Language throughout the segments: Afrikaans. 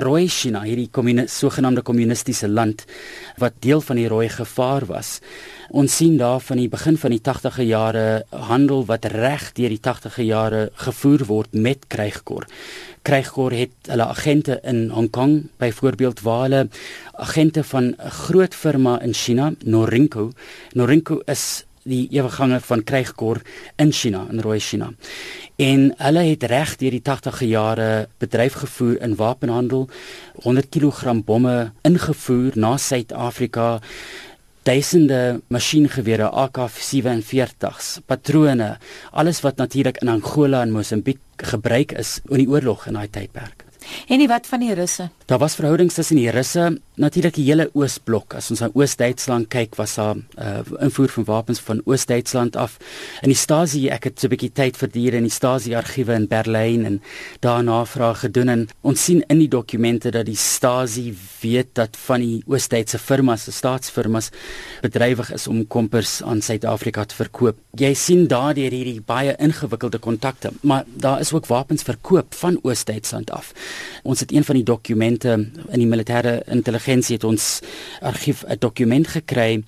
Rooi China, hierdie kommunis, sogenaamde kommunistiese land wat deel van die rooi gevaar was. Ons sien daar van die begin van die 80e jare handel wat reg deur die 80e jare gevoer word met krygkor. Krygkor het hulle agente in Hong Kong byvoorbeeld waar hulle agente van 'n groot firma in China, Norinco. Norinco is die ewegange van krygkor in China in Rooi China. En hulle het reg deur die 80e jare bedryf gevoer in wapenhandel, 100 kg bomme ingevoer na Suid-Afrika, duisende masjiengewere AK47s, patrone, alles wat natuurlik in Angola en Mosambiek gebruik is in die oorlog in daai tydperk. En nie wat van die Russe? Daar was verhoudings tussen die Russe, natuurlik die hele Oosblok. As ons aan Oos-Duitsland kyk, was daar uh, invoer van wapens van Oos-Duitsland af. In die Stasi, ek het so 'n bietjie tyd verdier in die Stasi-argiewe in Berlyn en daarna vrae gedoen en ons sien in die dokumente dat die Stasi weet dat van die Oos-Duitse firmas, die staatsfirmas bedrywig is om kompers aan Suid-Afrika te verkoop. Jy sien daardeur hierdie baie ingewikkelde kontakte, maar daar is ook wapens verkoop van Oos-Duitsland af. Ons het een van die dokumente in die militêre intelligensie het ons argief 'n dokument gekry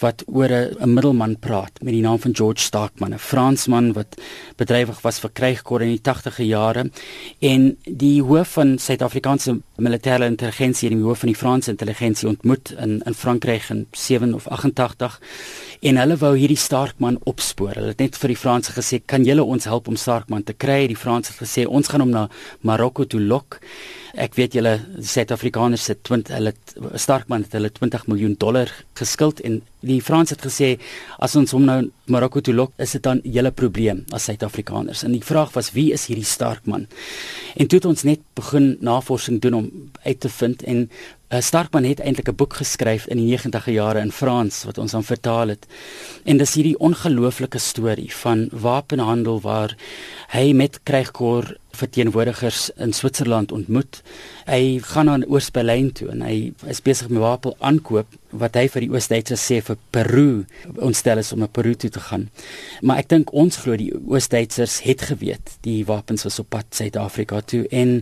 wat oor 'n middelman praat met die naam van George Starkman, 'n Fransman wat bedrywig was vir krygkor in die 80e jare. En die hoof van Suid-Afrikaanse militêre intelligensie en die hoof van die Franse intelligensie ontmoet in in Frankryk in 7 of 88 en hulle wou hierdie Starkman opspoor. Hulle het net vir die Franse gesê, "Kan julle ons help om Starkman te kry?" Die Franse het gesê, "Ons gaan hom na Marokko toe lok." Ek weet julle Suid-Afrikaners se 20 hulle Starkman het hulle 20 miljoen dollar geskuld en die Franse het gesê as ons hom nou Marokko toe lok, is dit dan julle probleem as Suid-Afrikaners. En die vraag was wie is hierdie Starkman? En toe het ons net begin navorsing doen om uit te vind en uh, Starkman het eintlik 'n boek geskryf in die 90e jare in Frans wat ons dan vertaal het. En dis hierdie ongelooflike storie van wapenhandel waar hy met krygkor verteenwoordigers in Switserland ontmoet. Hy gaan na Oos-Berlyn toe en hy is besig met wapen aankoop wat hy vir die Oos-Duitsers sê vir Peru. Ons stel is om na Peru toe te gaan. Maar ek dink ons glo die Oos-Duitsers het geweet die wapens was op pad Suid-Afrika toe en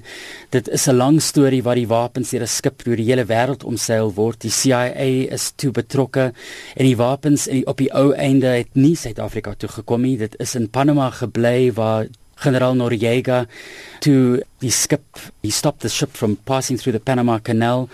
dit is 'n lang storie waar die wapens deur 'n skip deur die hele wêreld omseil word. Die CIA is toe betrokke en die wapens op die ou einde het nie Suid-Afrika toe gekom nie. Dit is in Panama gebly waar generaal Noriega to die skip he stopped the ship from passing through the Panama Canal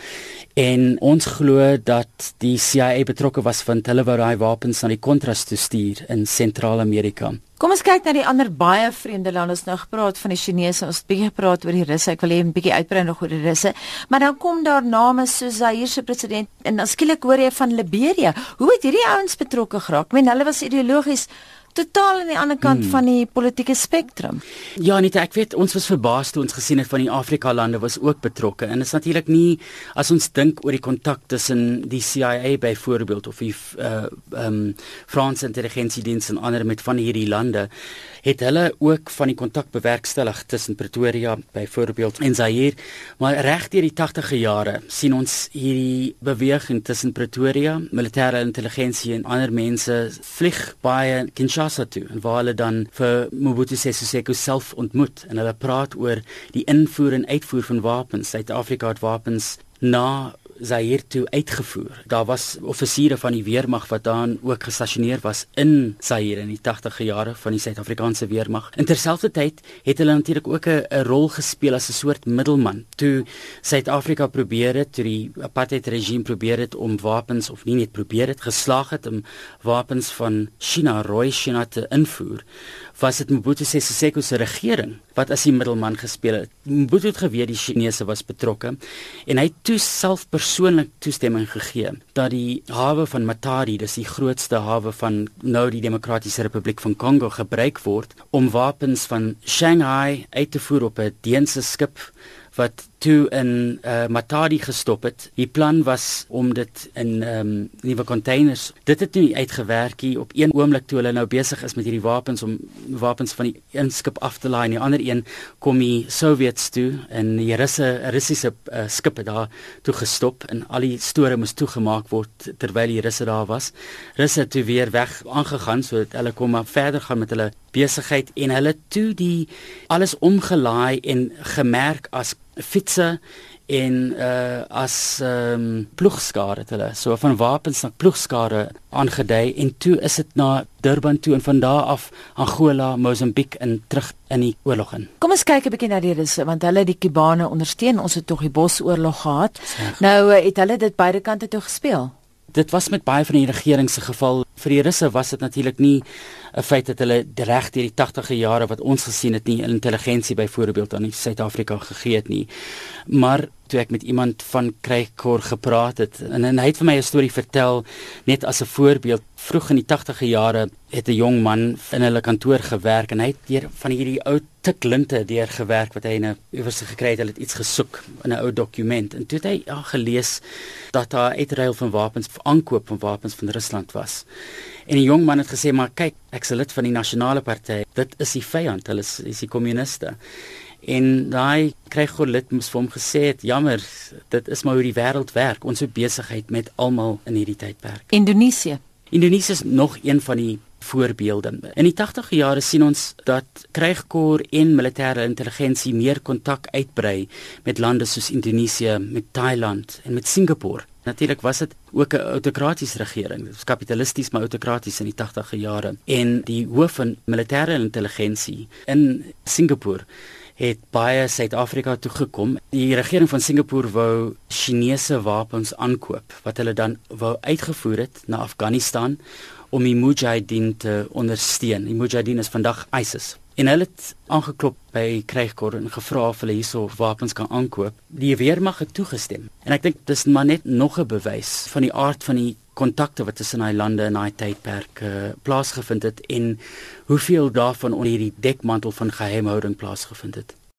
en ons glo dat die CIA betrokke was want hulle wou daai wapens aan die Contras toe stuur in Sentraal-Amerika. Kom ons kyk na die ander baie vreemde lande. Ons nou gepraat van die Chinese, ons het bietjie gepraat oor die Russe. Ek wil hê 'n bietjie uitbrei nog oor die Russe. Maar dan kom daar name soos Zaire se president en dan skielik hoor jy van Liberia. Hoe het hierdie ouens betrokke geraak? Ek meen hulle was ideologies totaal aan die ander kant hmm. van die politieke spektrum. Ja, net ek weet ons was verbaas toe ons gesien het van die Afrika lande was ook betrokke en dit is natuurlik nie as ons dink oor die kontak tussen die CIA byvoorbeeld of die uh um Franse intelligensiediens en ander met van hierdie lande het hulle ook van die kontak bewerkstellig tussen Pretoria byvoorbeeld en Zaire maar reg deur die 80e jare sien ons hierdie beweging tussen Pretoria militêre intelligensie en ander mense vlieg baie Kinshasa toe en waar hulle dan vir Mobutu Sese Seko self ontmoet en hulle praat oor die invoer en uitvoer van wapens. Suid-Afrika het wapens na Zaire toe uitgevoer. Daar was offisiere van die weermag wat dan ook gestasioneer was in Zaire in die 80e jare van die Suid-Afrikaanse weermag. In terselfdertyd het hulle natuurlik ook 'n rol gespeel as 'n soort middelman. Toe Suid-Afrika probeer het, toe die apartheid regime probeer het om wapens of nie net probeer het geslaag het om wapens van China, rooi China te invoer was dit Mobutu Sese Seko se regering wat as die middelman gespeel het. Mobutu het geweet die Chinese was betrokke en hy toe self persoonlik toestemming gegee dat die hawe van Matadi, dis die grootste hawe van nou die Demokratiese Republiek van Kongo gebruik word om wapens van Shanghai uit te voer op 'n Deense skip wat toe in uh, Matadi gestop het. Die plan was om dit in ehm um, nuwe containers. Dit het nie uitgewerk nie op een oomblik toe hulle nou besig is met hierdie wapens om wapens van die een skip af te laai en die ander een kom die Sowjets toe en die Russe Russiese uh, skipe daar toe gestop en al die store moes toegemaak word terwyl die Russe daar was. Russe het toe weer weg aangegaan sodat hulle kom maar verder gaan met hulle besigheid en hulle toe die alles omgelaai en gemerk as fietsse en uh as ehm um, ploegskare het hulle so van wapens na ploegskare aangedui en toe is dit na Durban toe en van daar af Angola, Mosambiek en terug in die oorlog in. Kom ons kyk 'n bietjie na die Russe want hulle die Kubane ondersteun. Ons het tog die Bosoorlog gehad. Nou eh, het hulle dit beide kante toe gespeel. Dit was met baie van die regering se geval. Vir die Russe was dit natuurlik nie 'n feit dat hulle reg deur die 80e jare wat ons gesien het nie intelligensie byvoorbeeld aan Suid-Afrika gegee het nie. Maar toe ek met iemand van Krygkor gepraat het en, en hy het vir my 'n storie vertel net as 'n voorbeeld vroeg in die 80e jare het 'n jong man in hulle kantoor gewerk en hy het deur van hierdie ou tiklinte deur gewerk wat hy in 'n iewers gekry het, hulle het iets gesoek in 'n ou dokument en toe het hy ja gelees dat daar uitruil van wapens aankoop van wapens van Rusland was. En die jong man het gesê maar kyk, ek's 'n lid van die nasionale party. Dit is die vyand, hulle is, is die kommuniste. En daai kry Golit mos vir hom gesê het, jammer, dit is maar hoe die wêreld werk. Ons het besigheid met almal in hierdie tydperk. Indonesië Indonesië is nog een van die voorbeelde. In die 80e jare sien ons dat krygkor en militêre intelligensie meer kontak uitbrei met lande soos Indonesië, met Thailand en met Singapore. Natuurlik was dit ook 'n autokratiese regering. Dit was kapitalisties maar autokraties in die 80e jare. En die hoof van militêre intelligensie in Singapore het baie Suid-Afrika toe gekom. Die regering van Singapore wou Chinese wapens aankoop wat hulle dan wou uitgevoer het na Afghanistan om die Mujahideen te ondersteun. Die Mujahideen is vandag ISIS. En hulle het aangeklop by Krygkor en gevra of hulle hierso wapens kan aankoop. Die weermag het toegestem. En ek dink dis maar net nog 'n bewys van die aard van die kontakte wat tussen daai lande in daai tydperk uh, plaasgevind het en hoeveel daarvan onder hierdie dekmantel van geheimhouding plaasgevind het.